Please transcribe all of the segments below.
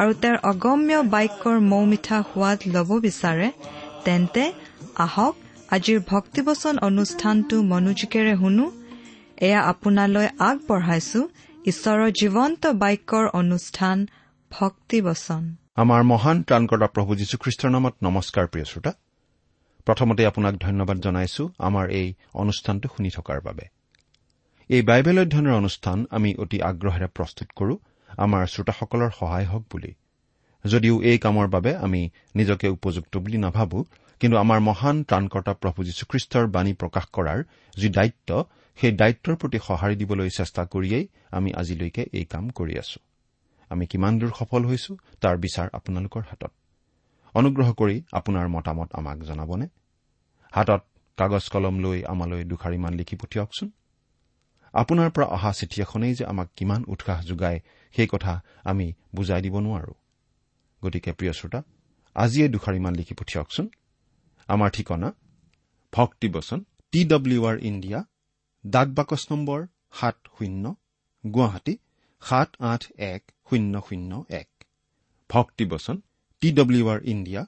আৰু তেওঁৰ অগম্য বাক্যৰ মৌ মিঠা সোৱাদ ল'ব বিচাৰে তেন্তে আহক আজিৰ ভক্তিবচন অনুষ্ঠানটো মনোযোগেৰে শুনো। এয়া আপোনালৈ আগবঢ়াইছো ঈশ্বৰৰ জীৱন্ত বাক্যৰ অনুষ্ঠান ভক্তিবচন। আমাৰ মহান ত্ৰাণকৰ্তা প্ৰভু যীশুখ্ৰীষ্টৰ নামত নমস্কাৰ প্ৰিয় শ্ৰোতা। প্ৰথমতে আপোনাক ধন্যবাদ জনাইছো আমাৰ এই অনুষ্ঠানটো শুনি থকাৰ বাবে। এই বাইবেল অধ্যয়নৰ অনুষ্ঠান আমি অতি আগ্ৰহেৰে প্ৰস্তুত কৰো। আমাৰ শ্ৰোতাসকলৰ সহায় হওক বুলি। যদিও এই কামৰ বাবে আমি নিজকে উপযুক্ত বুলি নাভাবো কিন্তু আমাৰ মহান ত্ৰাণকৰ্তা প্ৰভু যীশুখ্ৰীষ্টৰ বাণী প্ৰকাশ কৰাৰ যি দায়িত্ব সেই দায়িত্বৰ প্ৰতি সঁহাৰি দিবলৈ চেষ্টা কৰিয়েই আমি আজিলৈকে এই কাম কৰি আছো। আমি কিমান দূৰ সফল হৈছো তাৰ বিচাৰ আপোনালোকৰ হাতত। অনুগ্ৰহ কৰি আপোনাৰ মতামত আমাক জনাবনে? হাতত কাগজ কলম লৈ আমালৈ দুষাৰিমান লিখি পঠিয়াওকচোন। আপোনাৰ পৰা অহা চিঠি এখনেই যে আমাক কিমান উৎসাহ যোগায় সেই কথা আমি বুজাই দিব নোৱাৰো। গতিকে প্ৰিয় শ্ৰোতা আজিয়ে দুষাৰিমান লিখি পঠিয়াওকচোন। আমাৰ ঠিকনা ভক্তিবচন টি ডব্লিউ আৰ ইণ্ডিয়া ডাক বাকচ নম্বৰ সাত শূন্য গুৱাহাটী সাত আঠ এক শূন্য শূন্য এক। ভক্তিবচন T W R India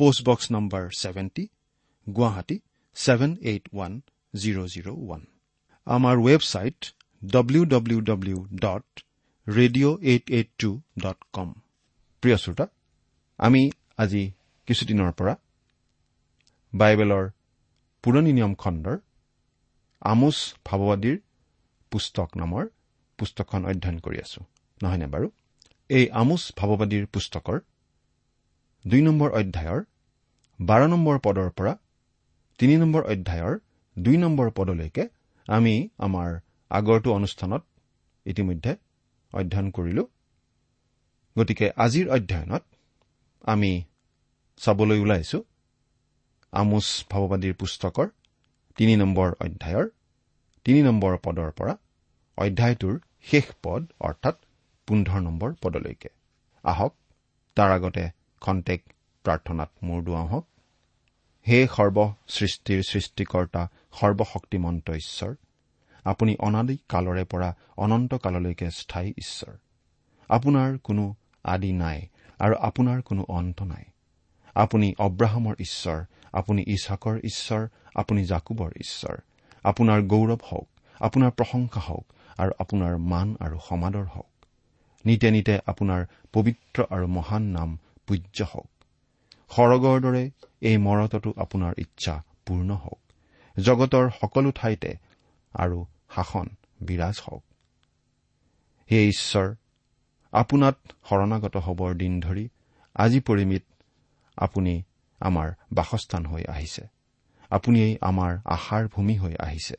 postbox number seventy Guwahati seven eight one zero' zero' one. আমাৰ website W W W dot radio' eight eight two dot com প্ৰিয় শ্ৰোতা আমি আজি কিছুদিনৰ পৰা বাইবেলৰ পুৰণি নিয়ম খণ্ডৰ আমোচ ভাৱবাদীৰ পুস্তক নামৰ পুস্তকখন অধ্যয়ন কৰি আছো। নহয়নে বাৰু? এই আমোচ ভাৱবাদীৰ পুস্তকৰ দুই নম্বৰ অধ্যায়ৰ বাৰ নম্বৰ পদৰ পৰা তিনি নম্বৰ অধ্যায়ৰ দুই নম্বৰ পদলৈকে আমি আমাৰ আগৰটো অনুষ্ঠানত ইতিমধ্যে অধ্যয়ন কৰিলো। গতিকে আজিৰ অধ্যয়নত আমি চাবলৈ ওলাইছো আমোচ ভাৱবাদীৰ পুস্তকৰ তিনি নম্বৰ অধ্যায়ৰ তিনি নম্বৰ পদৰ পৰা অধ্যায়টোৰ শেষ পদ অৰ্থাৎ পোন্ধৰ নম্বৰ পদলৈকে। আহক তাৰ আগতে খন্তেক প্ৰাৰ্থনাত মূৰ দুৱাওঁ হওক। হে সৰ্ব সৃষ্টিৰ সৃষ্টিকৰ্তা সৰ্বশক্তিমন্ত ঈশ্বৰ আপুনি অনাদি কালৰে পৰা অনন্ত কাললৈকে স্থায়ী ঈশ্বৰ। আপোনাৰ কোনো আদি নাই আৰু আপোনাৰ কোনো অন্ত নাই। আপুনি অব্ৰাহামৰ ঈশ্বৰ আপুনি ইছাকৰ ঈশ্বৰ আপুনি জাকুবৰ ঈশ্বৰ। আপোনাৰ গৌৰৱ হওক আপোনাৰ প্ৰশংসা হওক আৰু আপোনাৰ মান আৰু সমাদৰ হওক। নিতে নিতে আপোনাৰ পবিত্ৰ আৰু মহান নাম পূজ্য হওক। সৰগৰ দৰে এই মৰততো আপোনাৰ ইচ্ছা পূৰ্ণ হওক। জগতৰ সকলো ঠাইতে আৰু শাসন বিৰাজ হওক। হে ঈশ্বৰ আপোনাত শৰণাগত হবৰ দিন ধৰি আজি পৰিমিত আপুনি আমাৰ বাসস্থান হৈ আহিছে। আপুনিয়েই আমাৰ আশাৰ ভূমি হৈ আহিছে।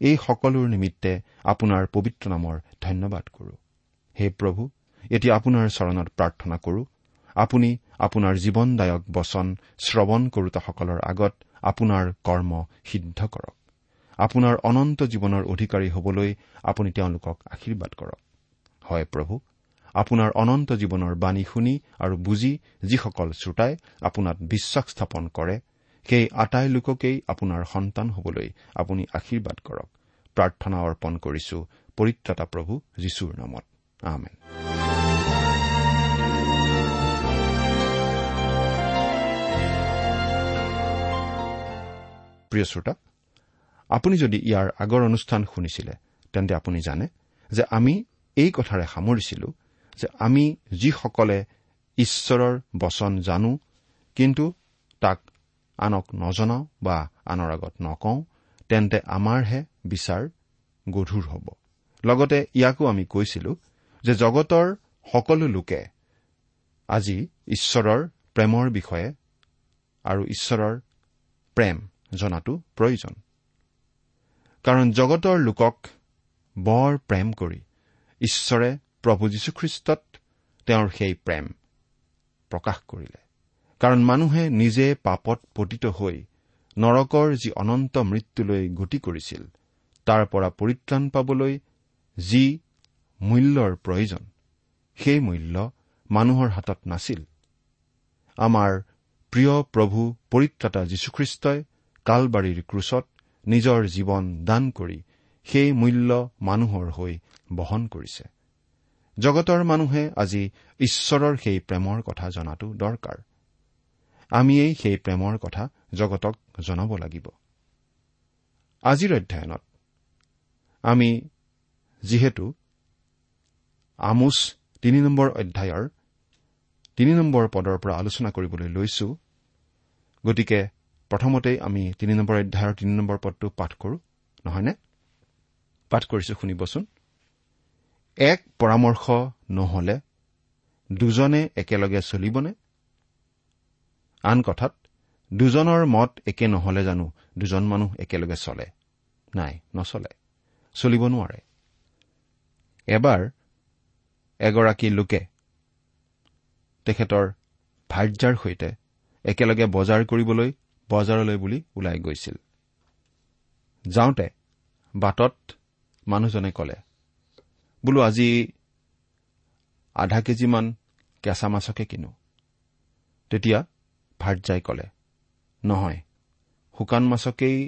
এই সকলোৰ নিমিত্তে আপোনাৰ পবিত্ৰ নামৰ ধন্যবাদ কৰো। হে প্ৰভু এতিয়া আপোনাৰ চৰণত প্ৰাৰ্থনা কৰো। আপুনি আপোনাৰ জীৱনদায়ক বচন শ্ৰৱণ কৰোতাসকলৰ আগত আপোনাৰ কৰ্ম সিদ্ধ কৰক। আপোনাৰ অনন্ত জীৱনৰ অধিকাৰী হবলৈ আপুনি তেওঁলোকক আশীৰ্বাদ কৰক। হয় প্ৰভু আপোনাৰ অনন্ত জীৱনৰ বাণী শুনি আৰু বুজি যিসকল শ্ৰোতাই আপোনাত বিশ্বাস স্থাপন কৰে সেই আটাই লোককেই আপোনাৰ সন্তান হবলৈ আপুনি আশীৰ্বাদ কৰক। প্ৰাৰ্থনা অৰ্পণ কৰিছো পৰিত্ৰাতা প্ৰভু যীশুৰ নামত। আমেন। প্ৰিয় শ্ৰোতা আপুনি যদি ইয়াৰ আগৰ অনুষ্ঠান শুনিছিলে তেন্তে আপুনি জানে যে আমি এই কথাৰে সামৰিছিলো যে আমি যিসকলে ঈশ্বৰৰ বচন জানো কিন্তু তাক আনক নজনাওঁ বা আনৰ আগত নকওঁ তেন্তে আমাৰহে বিচাৰ গধুৰ হ'ব। লগতে ইয়াকো আমি কৈছিলো যে জগতৰ সকলো লোকে আজি ঈশ্বৰৰ প্ৰেমৰ বিষয়ে আৰু ঈশ্বৰৰ প্ৰেম জনাটো প্ৰয়োজন। কাৰণ জগতৰ লোকক বৰ প্ৰেম কৰি ঈশ্বৰে প্ৰভু যীশুখ্ৰীষ্টত তেওঁৰ সেই প্ৰেম প্ৰকাশ কৰিলে। কাৰণ মানুহে নিজে পাপত পতিত হৈ নৰকৰ যি অনন্ত মৃত্যুলৈ গতি কৰিছিল তাৰ পৰা পৰিত্ৰাণ পাবলৈ যি মূল্যৰ প্ৰয়োজন সেই মূল্য মানুহৰ হাতত নাছিল। আমাৰ প্ৰিয় প্ৰভু পৰিত্ৰাতা যীশুখ্ৰীষ্টই কালবাৰীৰ ক্ৰুচত নিজৰ জীৱন দান কৰি সেই মূল্য মানুহৰ হৈ বহন কৰিছে। জগতৰ মানুহে আজি ঈশ্বৰৰ সেই প্ৰেমৰ কথা জনাটো দৰকাৰ। আমিয়েই সেই প্ৰেমৰ কথা জগতক জনাব লাগিব। আজিৰ অধ্যয়নত আমি যিহেতু আমোচ তিনি নম্বৰ অধ্যায়ৰ তিনি নম্বৰ পদৰ পৰা আলোচনা কৰিবলৈ লৈছো গতিকে প্ৰথমতেই আমি তিনি নম্বৰ অধ্যায়ৰ তিনি নম্বৰ পদটো পাঠ কৰো নহয়নে? পাঠ কৰিছো শুনিবচোন। এক পৰামৰ্শ নহলে দুজনে একেলগে চলিবনে? আন কথাত দুজনৰ মত একে নহলে জানো দুজন মানুহ একেলগে চলে? নাই নচলে। চলিব নোৱাৰে। এবাৰ এগৰাকী লোকে তেখেতৰ ভাৰ্যাৰ সৈতে একেলগে বজাৰ কৰিবলৈ বজাৰলৈ বুলি ওলাই গৈছিল। যাওঁতে বাটত মানুহজনে কলে বোলো আজি আধা কেজিমান কেঁচা মাছকে কিনো? তেতিয়া ভাৰ্যাই কলে নহয় শুকান মাছকেই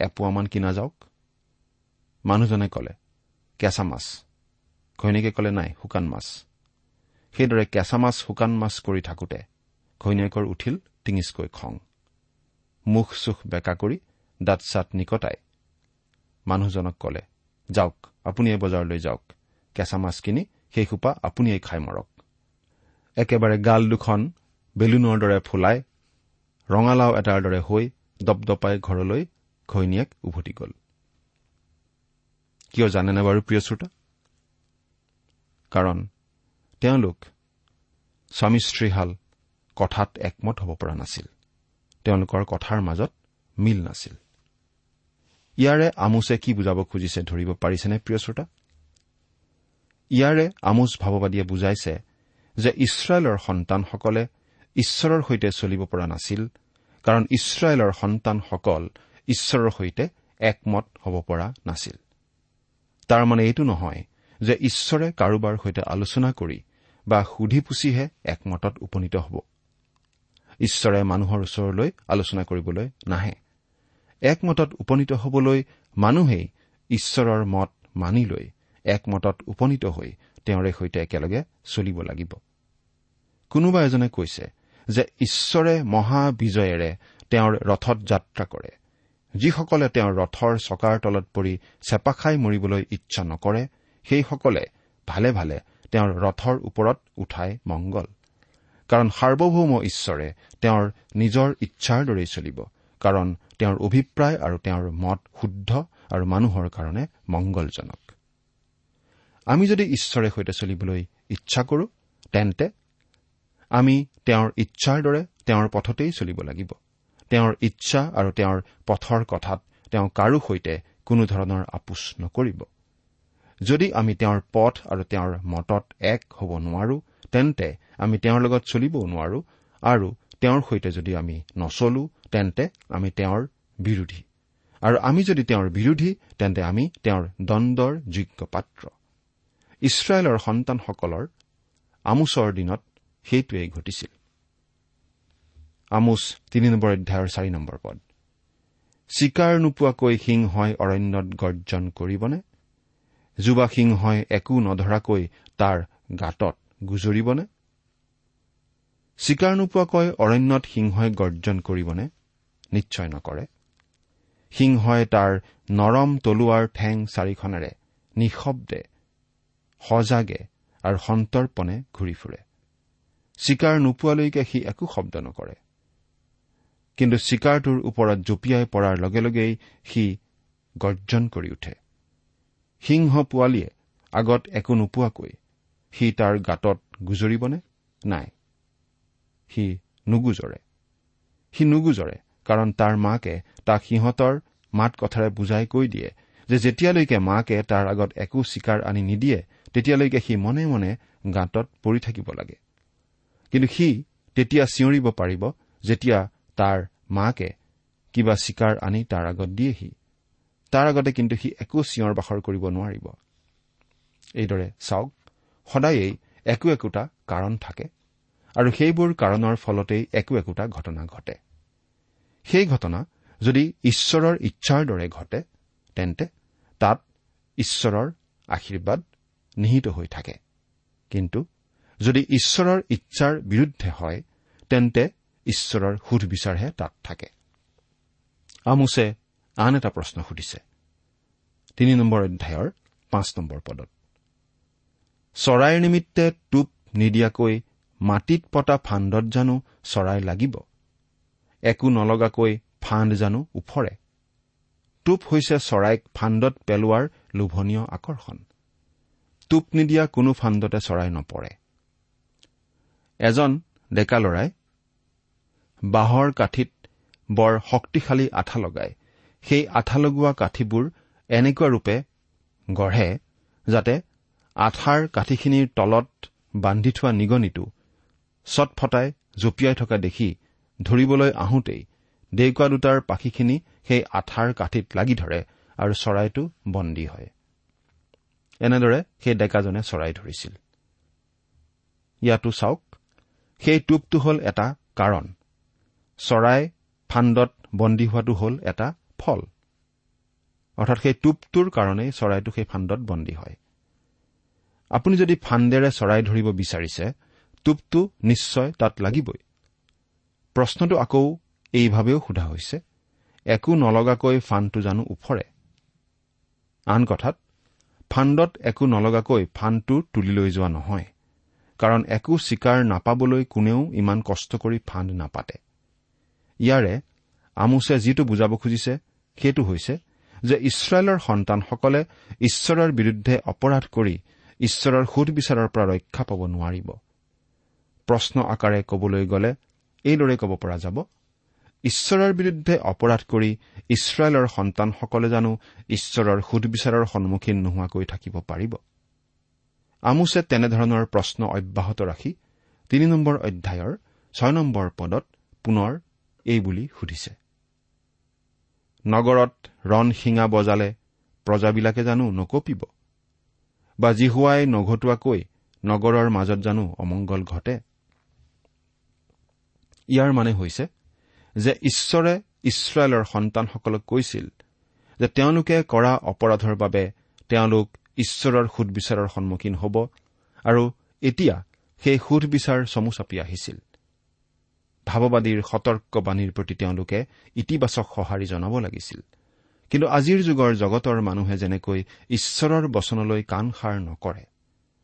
এপোৱামান কিনা যাওক। মানুহজনে কলে কেঁচা মাছ। ঘৈণীয়েকে কলে নাই শুকান মাছ। সেইদৰে কেঁচা মাছ শুকান মাছ কৰি থাকোতে ঘৈণীয়েকৰ উঠিল টিঙিচকৈ খং। মুখ চুখ বেকা কৰি দাঁত চাট নিকটাই। মানুহজনক কলে যাওক আপুনিয়ে বজাৰলৈ যাওক। কেঁচা মাছ কিনি সেই সোপা আপুনিয়েই খাই মৰক। একেবাৰে গাল দুখন বেলুনৰ দৰে ফুলাই ৰঙালাও এটাৰ দৰে হৈ দপদপাই ঘৰলৈ ঘৈণীয়েক উভতি গ'ল। কিয় জানেনে বাৰু প্ৰিয় শ্ৰোতা? কাৰণ তেওঁলোক স্বামী স্ত্ৰীহাল কথাত একমত হ'ব পৰা নাছিল। তেওঁলোকৰ কথাৰ মাজত মিল নাছিল। ইয়াৰে আমোচে কি বুজাব খুজিছে ধৰিব পাৰিছেনে প্ৰিয় শ্ৰোতা? ইয়াৰে আমোচ ভাৱবাদীয়ে বুজাইছে যে ইছৰাইলৰ সন্তানসকলে ঈশ্বৰৰ সৈতে চলিব পৰা নাছিল কাৰণ ইছৰাইলৰ সন্তানসকল ঈশ্বৰৰ সৈতে একমত হ'ব পৰা নাছিল। তাৰমানে এইটো নহয় যে ঈশ্বৰে কাৰোবাৰ সৈতে আলোচনা কৰি বা সুধি পুচিহে একমতত উপনীত হ'ব। ঈশ্বৰে মানুহৰ ওচৰলৈ আলোচনা কৰিবলৈ নাহে। একমতত উপনীত হবলৈ মানুহেই ঈশ্বৰৰ মত মানি লৈ একমতত উপনীত হৈ তেওঁৰে সৈতে একেলগে চলিব লাগিব। কোনোবা এজনে কৈছে যে ঈশ্বৰে মহাবিজয়েৰে তেওঁৰ ৰথত যাত্ৰা কৰে। যিসকলে তেওঁৰ ৰথৰ চকাৰ তলত পৰি চেপা খাই মৰিবলৈ ইচ্ছা নকৰে সেইসকলে ভালে ভালে তেওঁৰ ৰথৰ ওপৰত উঠাই মংগল। কাৰণ সাৰ্বভৌম ঈশ্বৰে তেওঁৰ নিজৰ ইচ্ছাৰ দৰেই চলিব কাৰণ তেওঁৰ অভিপ্ৰায় আৰু তেওঁৰ মত শুদ্ধ আৰু মানুহৰ কাৰণে মংগলজনক। আমি যদি ঈশ্বৰে সৈতে চলিবলৈ ইচ্ছা কৰো তেন্তে আমি তেওঁৰ ইচ্ছাৰ দৰে তেওঁৰ পথতেই চলিব লাগিব। তেওঁৰ ইচ্ছা আৰু তেওঁৰ পথৰ কথাত তেওঁ কাৰো সৈতে কোনো ধৰণৰ আপোচ নকৰিব। যদি আমি তেওঁৰ পথ আৰু তেওঁৰ মতত এক হ'ব নোৱাৰো তেন্তে আমি তেওঁৰ লগত চলিবও নোৱাৰো আৰু তেওঁৰ সৈতে যদি আমি নচলো তেন্তে আমি তেওঁৰ বিৰোধী। আৰু আমি যদি তেওঁৰ বিৰোধী তেন্তে আমি তেওঁৰ দণ্ডৰ যোগ্য পাত্ৰ। ইছৰাইলৰ সন্তানসকলৰ আমোচৰ দিনত সেইটোৱেই ঘটিছিল। আমোচ তিনি নম্বৰ অধ্যায়ৰ চাৰি নম্বৰ পদ। চিকাৰ নোপোৱাকৈ সিংহই অৰণ্যত গৰ্জন কৰিবনে? যুৱা সিংহই একো নধৰাকৈ তাৰ গাঁতত গুজৰিবনে? চিকাৰ নোপোৱাকৈ অৰণ্যত সিংহই গৰ্জন কৰিবনে? নিশ্চয় নকৰে। সিংহই তাৰ নৰম তলুৱাৰ ঠেং চাৰিখনেৰে নিঃশব্দে সজাগে আৰু সন্তৰ্পণে ঘূৰি ফুৰে। চিকাৰ নোপোৱালৈকে সি একো শব্দ নকৰে। কিন্তু চিকাৰটোৰ ওপৰত জঁপিয়াই পৰাৰ লগে লগেই সি গৰ্জন কৰি উঠে। সিংহ পোৱালীয়ে আগত একো নোপোৱাকৈ সি তাৰ গাঁতত গুজৰিবনে? নাই। সি নুগুজৰে। সি নুগুজৰে কাৰণ তাৰ মাকে তাক সিহঁতৰ মাত কথাৰে বুজাই কৈ দিয়ে যে যেতিয়ালৈকে মাকে তাৰ আগত একো চিকাৰ আনি নিদিয়ে তেতিয়ালৈকে সি মনে মনে গাঁতত পৰি থাকিব লাগে। কিন্তু সি তেতিয়া চিঞৰিব পাৰিব যেতিয়া তাৰ মাকে কিবা চিকাৰ আনি তাৰ আগত দিয়েহি। তাৰ আগতে কিন্তু সি একো চিঞৰ বাখৰ কৰিব নোৱাৰিব। এইদৰে চাওক সদায়েই একো একোটা কাৰণ থাকে। আৰু সেইবোৰ কাৰণৰ ফলতেই একো একোটা ঘটনা ঘটে। সেই ঘটনা যদি ঈশ্বৰৰ ইচ্ছাৰ দৰে ঘটে তেন্তে তাত ঈশ্বৰৰ আশীৰ্বাদ নিহিত হৈ থাকে। কিন্তু যদি ঈশ্বৰৰ ইচ্ছাৰ বিৰুদ্ধে হয় তেন্তে ঈশ্বৰৰ সুধবিচাৰহে তাত থাকে। আমোছে আন এটা প্ৰশ্ন সুধিছে। তিনি নম্বৰ অধ্যায়ৰ পাঁচ নম্বৰ পদত। চৰাইৰ নিমিত্তে টোপ নিদিয়াকৈ মাটিত পতা ফাণ্ডত জানো চৰাই লাগিব। একো নলগাকৈ ফাণ্ড জানো ওফৰে। টোপ হৈছে চৰাইক ফাণ্ডত পেলোৱাৰ লোভনীয় আকৰ্ষণ। টোপ নিদিয়া কোনো ফাণ্ডতে চৰাই নপৰে। এজন ডেকা লৰাই বাঁহৰ কাঠিত বৰ শক্তিশালী আঠা লগাই সেই আঠা লগোৱা কাঠিবোৰ এনেকুৱা ৰূপে গঢ়ে যাতে আঠাৰ কাঠিখিনিৰ তলত বান্ধি থোৱা নিগনিটো চটফটাই জঁপিয়াই থকা দেখি ধৰিবলৈ আহোঁতেই ডেউকা দুটাৰ পাখিখিনি সেই আঠাৰ কাঠিত লাগি ধৰে আৰু চৰাইটো বন্দী হয়। এনেদৰে সেই ডেকাজনে চৰাই ধৰিছিল। ইয়াতো চাওক সেই টোপটো হ'ল এটা কাৰণ। চৰাই ফাণ্ডত বন্দী হোৱাটো হ'ল এটা ফল। অৰ্থাৎ সেই টোপটোৰ কাৰণেই চৰাইটো সেই ফাণ্ডত বন্দী হয়। আপুনি যদি ফাণ্ডেৰে চৰাই ধৰিব বিচাৰিছে টোপটো নিশ্চয় তাত লাগিবই। প্ৰশ্নটো আকৌ এইভাৱেও সোধা হৈছে একো নলগাকৈ ফাণ্ডটো জানো ওফৰে। আন কথাত ফাণ্ডত একো নলগাকৈ ফাণ্ডটো তুলি লৈ যোৱা নহয় কাৰণ একো চিকাৰ নাপাবলৈ কোনেও ইমান কষ্ট কৰি ফাণ্ড নাপাতে। ইয়াৰে আমোছে যিটো বুজাব খুজিছে সেইটো হৈছে যে ইছৰাইলৰ সন্তানসকলে ঈশ্বৰৰ বিৰুদ্ধে অপৰাধ কৰি ঈশ্বৰৰ সুধবিচাৰৰ পৰা ৰক্ষা পাব নোৱাৰিব। প্ৰশ্ন আকাৰে কবলৈ গ'লে এইদৰে ক'ব পৰা যাব। ঈশ্বৰৰ বিৰুদ্ধে অপৰাধ কৰি ইছৰাইলৰ সন্তানসকলে জানো ঈশ্বৰৰ সুধবিচাৰৰ সন্মুখীন নোহোৱাকৈ থাকিব পাৰিব। আমোছে তেনেধৰণৰ প্ৰশ্ন অব্যাহত ৰাখি তিনি নম্বৰ অধ্যায়ৰ ছয় নম্বৰ পদত পুনৰ এই বুলি সুধিছে। নগৰত ৰণ শিঙা বজালে প্ৰজাবিলাকে জানো নকপিব বা জিহুৱাই নঘটোৱাকৈ নগৰৰ মাজত জানো অমংগল ঘটে। ইয়াৰ মানে হৈছে যে ঈশ্বৰে ইছৰাইলৰ সন্তানসকলক কৈছিল যে তেওঁলোকে কৰা অপৰাধৰ বাবে তেওঁলোক ঈশ্বৰৰ সুধবিচাৰৰ সন্মুখীন হ'ব আৰু এতিয়া সেই সুধবিচাৰ চমু চাপি আহিছিল। ভাৱবাদীৰ সতৰ্কবাণীৰ প্ৰতি তেওঁলোকে ইতিবাচক সঁহাৰি জনাব লাগিছিল। কিন্তু আজিৰ যুগৰ জগতৰ মানুহে যেনেকৈ ঈশ্বৰৰ বচনলৈ কাণ সাৰ নকৰে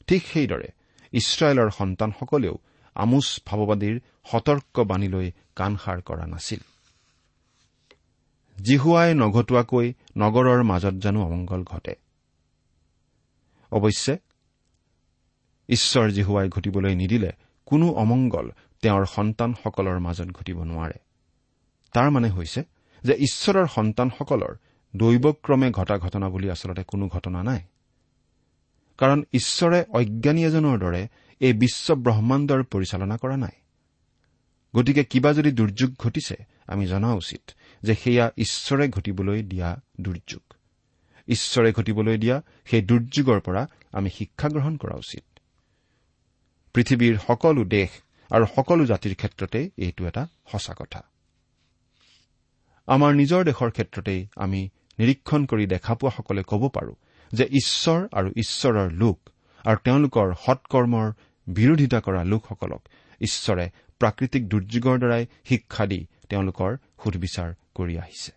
ঠিক সেইদৰে ইছৰাইলৰ সন্তানসকলেও আমোচ ভাৱবাদীৰ সতৰ্কবাণীলৈ কাণ সাৰ কৰা নাছিল। জিহুৱাই নঘটোৱাকৈ নগৰৰ মাজত জানো অমংগল ঘটে। অৱশ্যে ঈশ্বৰ জিহুৱাই ঘটিবলৈ নিদিলে কোনো অমংগল তেওঁৰ সন্তানসকলৰ মাজত ঘটিব নোৱাৰে। তাৰ মানে হৈছে যে ঈশ্বৰৰ সন্তানসকলৰ দৈৱক্ৰমে ঘটা ঘটনা বুলি আচলতে কোনো ঘটনা নাই। কাৰণ ঈশ্বৰে অজ্ঞানী এজনৰ দৰে এই বিশ্ব ব্ৰহ্মাণ্ডৰ পৰিচালনা কৰা নাই। গতিকে কিবা যদি দুৰ্যোগ ঘটিছে আমি জনা উচিত যে সেয়া ঈশ্বৰে ঘটিবলৈ দিয়া দুৰ্যোগ। ঈশ্বৰে ঘটিবলৈ দিয়া সেই দুৰ্যোগৰ পৰা আমি শিক্ষা গ্ৰহণ কৰা উচিত। পৃথিৱীৰ সকলো দেশ আৰু সকলো জাতিৰ ক্ষেত্ৰতেই এইটো এটা সঁচা কথা। আমাৰ নিজৰ দেশৰ ক্ষেত্ৰতেই আমি নিৰীক্ষণ কৰি দেখা পোৱাসকলে ক'ব পাৰো যে ঈশ্বৰ আৰু ঈশ্বৰৰ লোক আৰু তেওঁলোকৰ সৎকৰ্মৰ বিৰোধিতা কৰা লোকসকলক ঈশ্বৰে প্ৰাকৃতিক দুৰ্যোগৰ দ্বাৰাই শিক্ষা দি তেওঁলোকৰ সুধবিচাৰ কৰি আহিছে।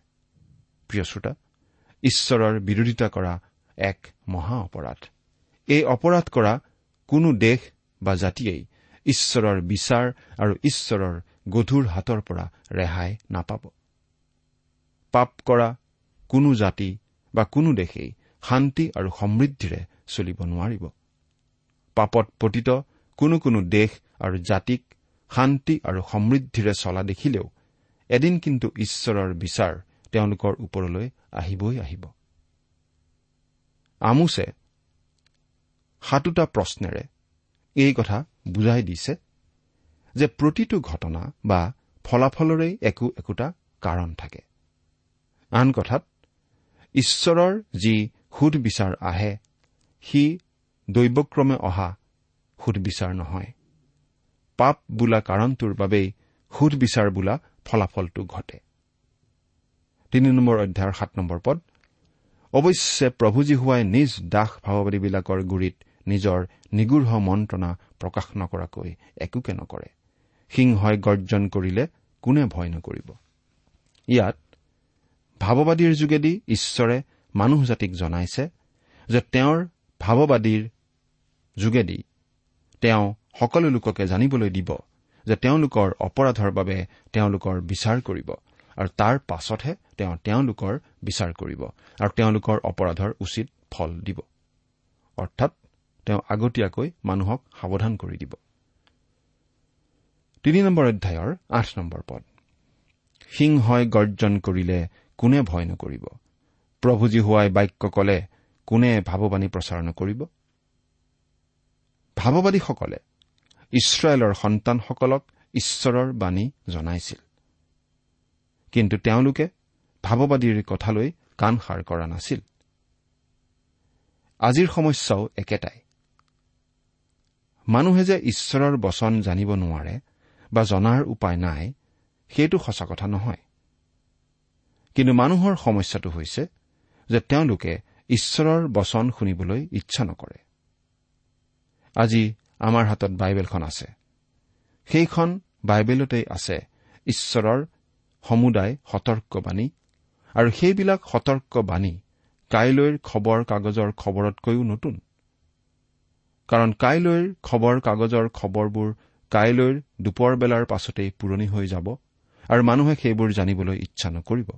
প্ৰিয় শ্ৰোতা ঈশ্বৰৰ বিৰোধিতা কৰা এক মহা অপৰাধ। এই অপৰাধ কৰা কোনো দেশ বা জাতিয়েই ঈশ্বৰৰ বিচাৰ আৰু ঈশ্বৰৰ গধুৰ হাতৰ পৰা ৰেহাই নাপাব। পাপ কৰা কোনো জাতি বা কোনো দেশেই শান্তি আৰু সমৃদ্ধিৰে চলিব নোৱাৰিব। পাপত পতিত কোনো কোনো দেশ আৰু জাতিক শান্তি আৰু সমৃদ্ধিৰে চলা দেখিলেও এদিন কিন্তু ঈশ্বৰৰ বিচাৰ তেওঁলোকৰ ওপৰলৈ আহিবই আহিব। আমোছে সাতোটা প্ৰশ্নেৰে এই কথা বুজাই দিছে যে প্ৰতিটো ঘটনা বা ফলাফলৰেই একো একোটা কাৰণ থাকে। আন কথাত ঈশ্বৰৰ যি সুদবিচাৰ আহে সি দৈৱক্ৰমে অহা সুদবিচাৰ নহয়। পাপ বোলা কাৰণটোৰ বাবেই সুদবিচাৰ বোলা ফলাফলটো ঘটে। তিনি নম্বৰ অধ্যায়ৰ সাত নম্বৰ পদ অৱশ্যে প্ৰভুজী হোৱাই নিজ দাস ভাৱবাদীবিলাকৰ গুৰিত নিজৰ নিগৃঢ় মন্ত্ৰণা প্ৰকাশ নকৰাকৈ একোকে নকৰে। সিংহই গৰ্জন কৰিলে কোনে ভয় নকৰিব? ইয়াত ভাৱবাদীৰ যোগেদি ঈশ্বৰে মানুহ জাতিক জনাইছে যে তেওঁৰ ভাৱবাদীৰ যোগেদি তেওঁ সকলো লোককে জানিবলৈ দিব যে তেওঁলোকৰ অপৰাধৰ বাবে তেওঁলোকৰ বিচাৰ কৰিব আৰু তাৰ পাছতহে তেওঁ তেওঁলোকৰ বিচাৰ কৰিব আৰু তেওঁলোকৰ অপৰাধৰ উচিত ফল দিব। অৰ্থাৎ তেওঁ আগতীয়াকৈ মানুহক সাৱধান কৰি দিব। তিনি নম্বৰ অধ্যায়ৰ আঠ নম্বৰ পদ। সিংহই গৰ্জন কৰিলে কোনে ভয় নকৰিব? প্ৰভুজী হোৱাই বাক্য কলে কোনে ভাৱবাণী প্ৰচাৰ নকৰিব? ভাৱবাদীসকলে ইছৰাইলৰ সন্তানসকলক ঈশ্বৰৰ বাণী জনাইছিল। কিন্তু তেওঁলোকে ভাৱবাদীৰ কথালৈ কাণ সাৰ কৰা নাছিল। আজিৰ সমস্যাও একেটাই। মানুহে যে ঈশ্বৰৰ বচন জানিব নোৱাৰে বা জনাৰ উপায় নাই সেইটো সঁচা কথা নহয়। কিন্তু মানুহৰ সমস্যাটো হৈছে যে তেওঁলোকে ঈশ্বৰৰ বচন শুনিবলৈ ইচ্ছা নকৰে। আজি আমাৰ হাতত বাইবেলখন আছে। সেইখন বাইবেলতেই আছে ঈশ্বৰৰ সমুদায় সতৰ্কবাণী আৰু সেইবিলাক সতৰ্কবাণী কাইলৈৰ খবৰ কাগজৰ খবৰতকৈও নতুন। কাৰণ কাইলৈৰ খবৰ কাগজৰ খবৰবোৰ কাইলৈৰ দুপৰ বেলাৰ পাছতেই পুৰণি হৈ যাব আৰু মানুহে সেইবোৰ জানিবলৈ ইচ্ছা নকৰিব।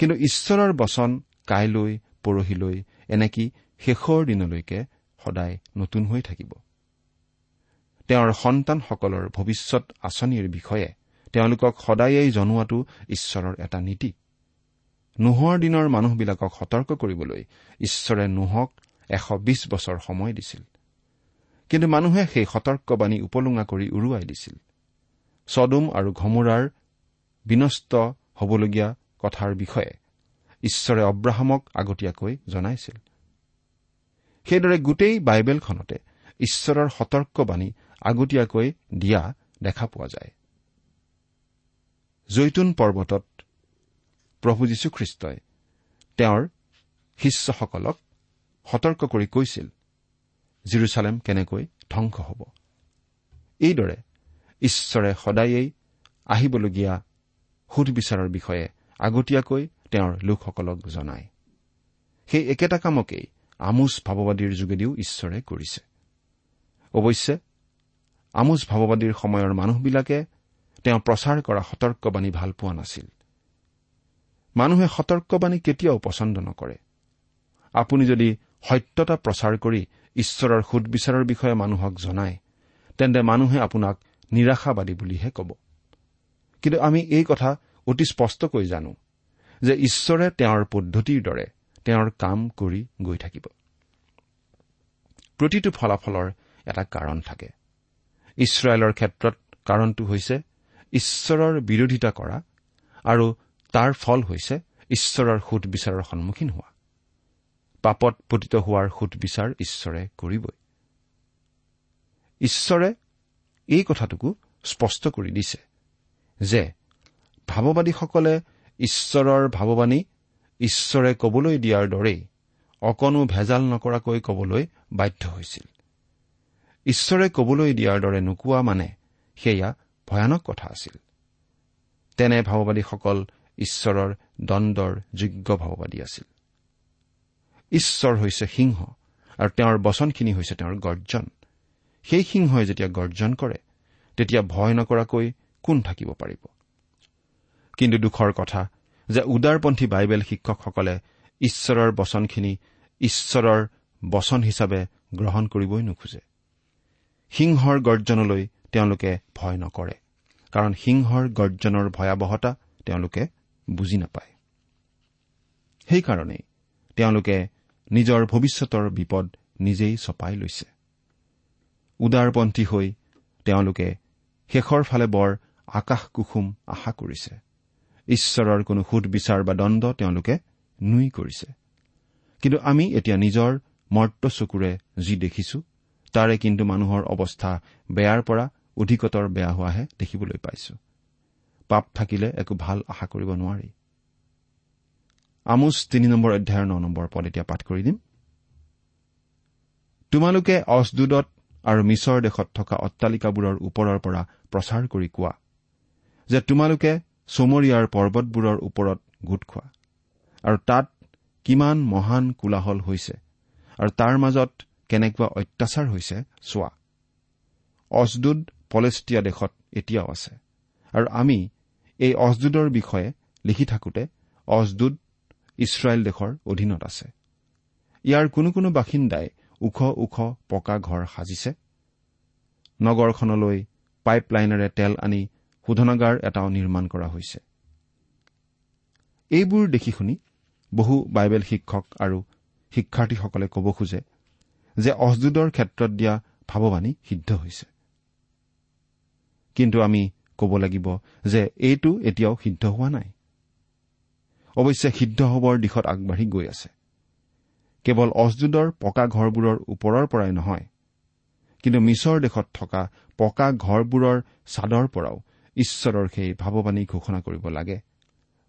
কিন্তু ঈশ্বৰৰ বচন কাইলৈ পৰহিলৈ এনেকি শেষৰ দিনলৈকে সদায় নতুন হৈ থাকিব। তেওঁৰ সন্তানসকলৰ ভৱিষ্যত আঁচনিৰ বিষয়ে তেওঁলোকক সদায়েই জনোৱাটো ঈশ্বৰৰ এটা নীতি। নোহোৱাৰ দিনৰ মানুহবিলাকক সতৰ্ক কৰিবলৈ ঈশ্বৰে নোহক এশ বিছ বছৰ সময় দিছিল। কিন্তু মানুহে সেই সতৰ্কবাণী উপলুঙা কৰি উৰুৱাই দিছিল। চডুম আৰু ঘমোৰাৰ বিনষ্ট হবলগীয়া কথাৰ বিষয়ে ঈশ্বৰে অব্ৰাহামক আগতীয়াকৈ জনাইছিল। সেইদৰে গোটেই বাইবেলখনতে ঈশ্বৰৰ সতৰ্কবাণী আগতীয়াকৈ দিয়া দেখা পোৱা যায়। জৈতুন পৰ্বতত প্ৰভু যীশুখ্ৰীষ্টই তেওঁৰ শিষ্যসকলক সতৰ্ক কৰি কৈছিল জিৰচালেম কেনেকৈ ধ্বংস হ'ব? এইদৰে ঈশ্বৰে সদায়েই আহিবলগীয়া সুধবিচাৰৰ বিষয়ে আগতীয়াকৈ তেওঁৰ লোকসকলক জনায়। সেই একেটা কামকেই আমোচ ভাৱবাদীৰ যোগেদিও ঈশ্বৰে কৰিছে। অৱশ্যে আমোচ ভাৱবাদীৰ সময়ৰ মানুহবিলাকে তেওঁ প্ৰচাৰ কৰা সতৰ্কবাণী ভাল পোৱা নাছিল। মানুহে সতৰ্কবাণী কেতিয়াও পচন্দ নকৰে। আপুনি যদি সত্যতা প্ৰচাৰ কৰি ঈশ্বৰৰ সুদবিচাৰৰ বিষয়ে মানুহক জনায় তেন্তে মানুহে আপোনাক নিৰাশাবাদী বুলিহে ক'ব। কিন্তু আমি এই কথা অতি স্পষ্টকৈ জানো যে ঈশ্বৰে তেওঁৰ পদ্ধতিৰ দৰে তেওঁৰ কাম কৰি গৈ থাকিব। প্ৰতিটো ফলাফলৰ এটা কাৰণ থাকে। ইছৰাইলৰ ক্ষেত্ৰত কাৰণটো হৈছে ঈশ্বৰৰ বিৰোধিতা কৰা আৰু তাৰ ফল হৈছে ঈশ্বৰৰ সুদবিচাৰৰ সন্মুখীন হোৱা। পাপত পতিত হোৱাৰ সুদবিচাৰ ঈশ্বৰে কৰিবই। ঈশ্বৰে এই কথাটোকো স্পষ্ট কৰি দিছে যে ভাৱবাদীসকলে ঈশ্বৰৰ ভাৱবাণী ঈশ্বৰে কবলৈ দিয়াৰ দৰেই অকণো ভেজাল নকৰাকৈ কবলৈ বাধ্য হৈছিল। ঈশ্বৰে কবলৈ দিয়াৰ দৰে নোকোৱা মানে সেয়া ভয়ানক কথা আছিল। তেনে ভাৱবাদীসকল ঈশ্বৰৰ দণ্ডৰ যোগ্য ভাৱবাদী আছিল। ঈশ্বৰ হৈছে সিংহ আৰু তেওঁৰ বচনখিনি হৈছে তেওঁৰ গৰ্জন। সেই সিংহই যেতিয়া গৰ্জন কৰে তেতিয়া ভয় নকৰাকৈ কোন থাকিব পাৰিব? কিন্তু দুখৰ কথা যে উদাৰপন্থী বাইবেল শিক্ষকসকলে ঈশ্বৰৰ বচনখিনি ঈশ্বৰৰ বচন হিচাপে গ্ৰহণ কৰিবই নোখোজে। সিংহৰ গৰ্জনলৈ তেওঁলোকে ভয় নকৰে কাৰণ সিংহৰ গৰ্জনৰ ভয়াৱহতা তেওঁলোকে বুজি নাপায়। সেইকাৰণেই তেওঁলোকে নিজৰ ভৱিষ্যতৰ বিপদ নিজেই চপাই লৈছে। উদাৰপন্থী হৈ তেওঁলোকে শেষৰ ফালে বৰ আকাশ কুসুম আশা কৰিছে। ঈশ্বৰৰ কোনো সুধবিচাৰ বা দণ্ড তেওঁলোকে নুই কৰিছে। কিন্তু আমি এতিয়া নিজৰ মৰ্ত চকুৰে যি দেখিছো তাৰে কিন্তু মানুহৰ অৱস্থা বেয়াৰ পৰা অধিকতৰ বেয়া হোৱাহে দেখিবলৈ পাইছো। পাপ থাকিলে একো ভাল আশা কৰিব নোৱাৰি। আমোচ তিনি নম্বৰ অধ্যায়ৰ ন নম্বৰ পদ এতিয়া পাঠ কৰি দিম। তোমালোকে অজদুদত আৰু মিছৰ দেশত থকা অট্টালিকাবোৰৰ ওপৰৰ পৰা প্ৰচাৰ কৰি কোৱা যে তোমালোকে চমৰীয়াৰ পৰ্বতবোৰৰ ওপৰত গোট খোৱা। আৰু তাত কিমান মহান কোলাহল হৈছে আৰু তাৰ মাজত কেনেকুৱা অত্যাচাৰ হৈছে চোৱা। অজদুদ পলেষ্টিয়া দেশত এতিয়াও আছে। আৰু আমি এই অজদুদৰ বিষয়ে লিখি থাকোতে অজদুদ ইছৰাইল দেশৰ অধীনত আছে। ইয়াৰ কোনো কোনো বাসিন্দাই ওখ ওখ পকা ঘৰ সাজিছে। নগৰখনলৈ পাইপলাইনেৰে তেল আনি শোধনাগাৰ এটাও নিৰ্মাণ কৰা হৈছে। এইবোৰ দেখি শুনি বহু বাইবেল শিক্ষক আৰু শিক্ষাৰ্থীসকলে ক'ব খোজে যে অজদুদৰ ক্ষেত্ৰত দিয়া ভাৱবাণী সিদ্ধ হৈছে। কিন্তু আমি ক'ব লাগিব যে এইটো এতিয়াও সিদ্ধ হোৱা নাই। অৱশ্যে সিদ্ধ হবৰ দিশত আগবাঢ়ি গৈ আছে। কেৱল অজদুদৰ পকা ঘৰবোৰৰ ওপৰৰ পৰাই নহয় কিন্তু মিছৰ দেশত থকা পকা ঘৰবোৰৰ ছাদৰ পৰাও ঈশ্বৰৰ সেই ভাৱবাণী ঘোষণা কৰিব লাগে।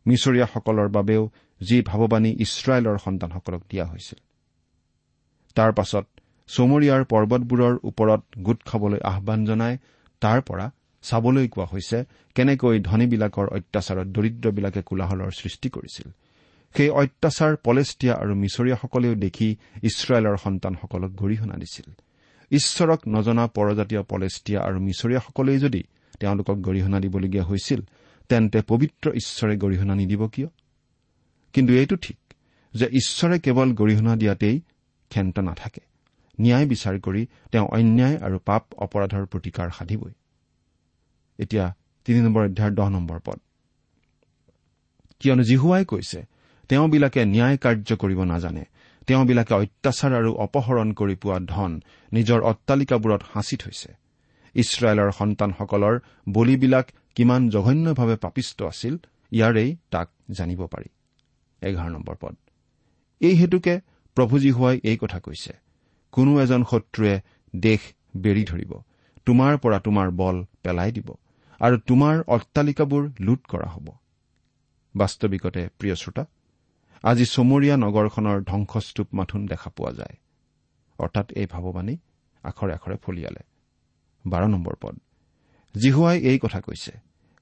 মিছৰীয়াসকলৰ বাবেও যি ভাৱবাণী ইছৰাইলৰ সন্তানসকলক দিয়া হৈছিল। তাৰ পাছত চমৰীয়াৰ পৰ্বতবোৰৰ ওপৰত গোট খাবলৈ আহান জনাই তাৰ পৰা চাবলৈ কোৱা হৈছে কেনেকৈ ধনীবিলাকৰ অত্যাচাৰত দৰিদ্ৰবিলাকে কোলাহলৰ সৃষ্টি কৰিছিল। সেই অত্যাচাৰ পলেষ্টিয়া আৰু মিছৰীয়াসকলেও দেখি ইছৰাইলৰ সন্তানসকলক গৰিহণা দিছিল। ঈশ্বৰক নজনা পৰজাতীয় পলেষ্টিয়া আৰু মিছৰীয়াসকলেই যদি তেওঁলোকক গৰিহণা দিবলগীয়া হৈছিল তেন্তে পবিত্ৰ ঈশ্বৰে গৰিহণা নিদিব কিয়? কিন্তু এইটো ঠিক যে ঈশ্বৰে কেৱল গৰিহণা দিয়াতেই ক্ষন্ত নাথাকে। ন্যায় বিচাৰ কৰি তেওঁ অন্যায় আৰু পাপ অপৰাধৰ প্ৰতিকাৰ সাধিবই। এতিয়া তিনি নম্বৰ অধ্যায়ৰ দহ নম্বৰ পদ। কিয়নো জিহুৱাই কৈছে তেওঁবিলাকে ন্যায় কাৰ্য কৰিব নাজানে। তেওঁবিলাকে অত্যাচাৰ আৰু অপহৰণ কৰি পোৱা ধন নিজৰ অট্টালিকাবোৰত সাঁচি থৈছে। ইছৰাইলৰ সন্তানসকলৰ বলিবিলাক কিমান জঘন্যভাৱে পাপিষ্ট আছিল ইয়াৰেই তাক জানিব পাৰি। এঘাৰ নম্বৰ পদ। এই হেতুকে প্ৰভুজী হোৱাই এই কথা কৈছে কোনো এজন শত্ৰুৱে দেশ বেৰি ধৰিব তোমাৰ পৰা তোমাৰ বল পেলাই দিব আৰু তোমাৰ অট্টালিকাবোৰ লুট কৰা হ'ব। বাস্তৱিকতে প্ৰিয় শ্ৰোতা আজি চমৰীয়া নগৰখনৰ ধ্বংসস্তূপ মাথোন দেখা পোৱা যায়। অৰ্থাৎ এই ভাৱবাণী আখৰে আখৰে ফলিয়ালে। বাৰ নম্বৰ পদ। জিহুৱাই এই কথা কৈছে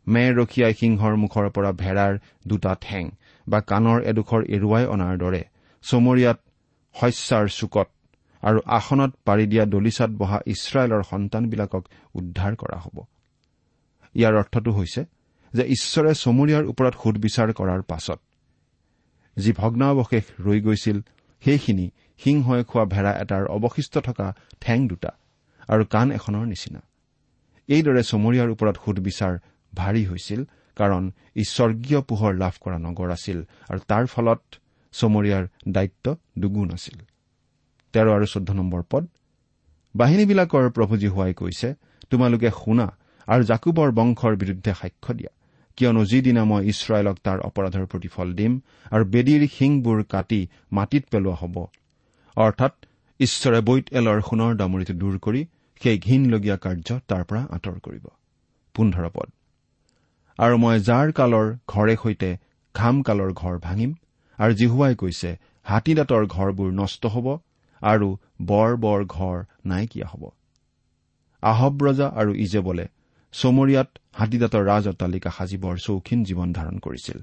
মেৰ ৰখীয়াই সিংহৰ মুখৰ পৰা ভেড়াৰ দুটা ঠেং বা কাণৰ এডোখৰ এৰুৱাই অনাৰ দৰে চমৰীয়াত শস্যাৰ চুকত আৰু আসনত পাৰি দিয়া দলিচাত বহা ইছৰাইলৰ সন্তানবিলাকক উদ্ধাৰ কৰা হ'ব। ইয়াৰ অৰ্থটো হৈছে যে ঈশ্বৰে চমৰীয়াৰ ওপৰত সুদবিচাৰ কৰাৰ পাছত যি ভগ্নাৱশেষ ৰৈ গৈছিল সেইখিনি সিংহই খোৱা ভেড়া এটাৰ অৱশিষ্ট থকা ঠেং দুটা আৰু কাণ এখনৰ নিচিনা। এইদৰে চমৰীয়াৰ ওপৰত সুদবিচাৰ ভাৰী হৈছিল কাৰণ ই স্বৰ্গীয় পোহৰ লাভ কৰা নগৰ আছিল আৰু তাৰ ফলত চমৰীয়াৰ দায়িত্ব দুগুণ আছিল। তেৰ আৰু চৈধ্য নম্বৰ পদ। বাহিনীবিলাকৰ প্ৰভুজী হোৱাই কৈছে তোমালোকে শুনা আৰু জাকুবৰ বংশৰ বিৰুদ্ধে সাক্ষ্য দিয়া। কিয়নো যিদিনা মই ইছৰাইলক তাৰ অপৰাধৰ প্ৰতিফল দিম আৰু বেদীৰ শিংবোৰ কাটি মাটিত পেলোৱা হ'ব। অৰ্থাৎ ঈশ্বৰে বৈত এলৰ সোণৰ দামৰিটো দূৰ কৰি সেই ঘীনলগীয়া কাৰ্য তাৰ পৰা আঁতৰ কৰিব। পোন্ধৰ পদ। আৰু মই জাৰ কালৰ ঘৰে সৈতে ঘাম কালৰ ঘৰ ভাঙিম আৰু জিহুৱাই কৈছে হাতীদাঁতৰ ঘৰবোৰ নষ্ট হ'ব আৰু বৰ বৰ ঘৰ নাইকিয়া হ'ব। আহব ৰজা আৰু ইজেবলে চমৰীয়াত হাতীদাঁতৰ ৰাজ অট্টালিকা সাজিবৰ চৌখিন জীৱন ধাৰণ কৰিছিল।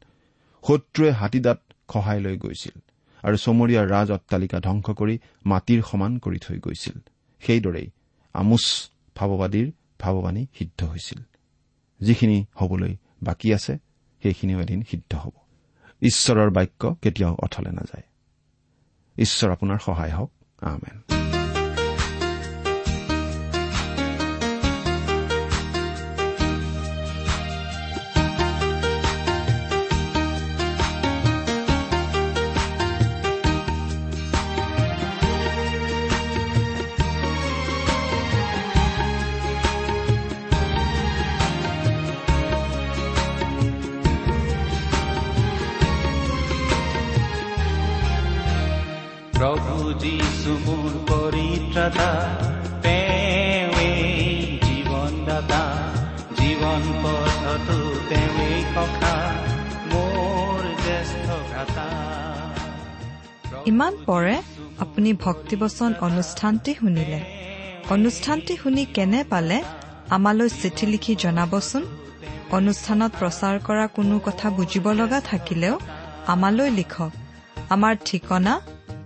শত্ৰুৱে হাতীদাঁত খহাই লৈ গৈছিল আৰু চমৰীয়াৰ ৰাজ অট্টালিকা ধ্বংস কৰি মাটিৰ সমান কৰি থৈ গৈছিল। সেইদৰেই আমোচ ভাৱবাদীৰ ভাৱবাণী সিদ্ধ হৈছিল। যিখিনি হবলৈ বাকী আছে সেইখিনিও এদিন সিদ্ধ হ'ব। ঈশ্বৰৰ বাক্য কেতিয়াও অথলে নাযায়। ঈশ্বৰ আপোনাৰ সহায় হওক। আমেন। যীশু মোৰ পৰিত্ৰাতা তেওঁৱেই জীৱনদাতা জীৱন পথতো তেওঁৱেই সখা মোৰ জ্যেষ্ঠ ভ্ৰাতা। ইমান পৰে আপুনি ভক্তিবচন অনুষ্ঠানটি শুনিলে। অনুষ্ঠানটি শুনি কেনে পালে? আমালৈ চিঠি লিখি জনাবচোন। অনুষ্ঠানত প্ৰচাৰ কৰা কোনো কথা বুজিব লগা থাকিলেও আমালৈ লিখক। আমাৰ ঠিকনা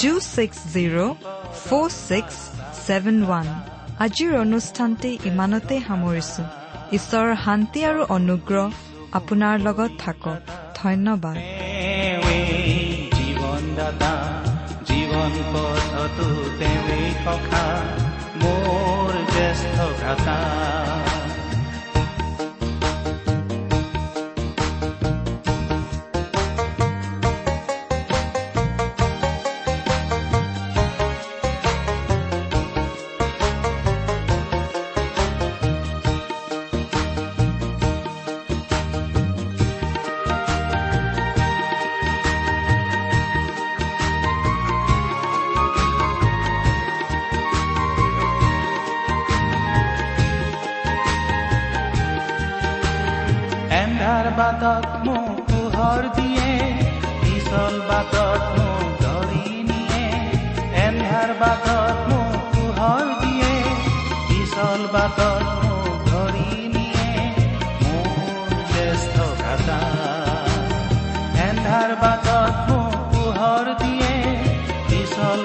two six zero' four six seven one আজিৰ অনুষ্ঠানটি ইমানতে সামৰিছো। ঈশ্বৰৰ শান্তি আৰু অনুগ্ৰহ আপোনাৰ লগত থাকক। ধন্যবাদ। জীৱনদাতা জীৱন পথতো সখা মোৰ জ্যেষ্ঠ ভ্ৰাতা।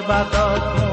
salvador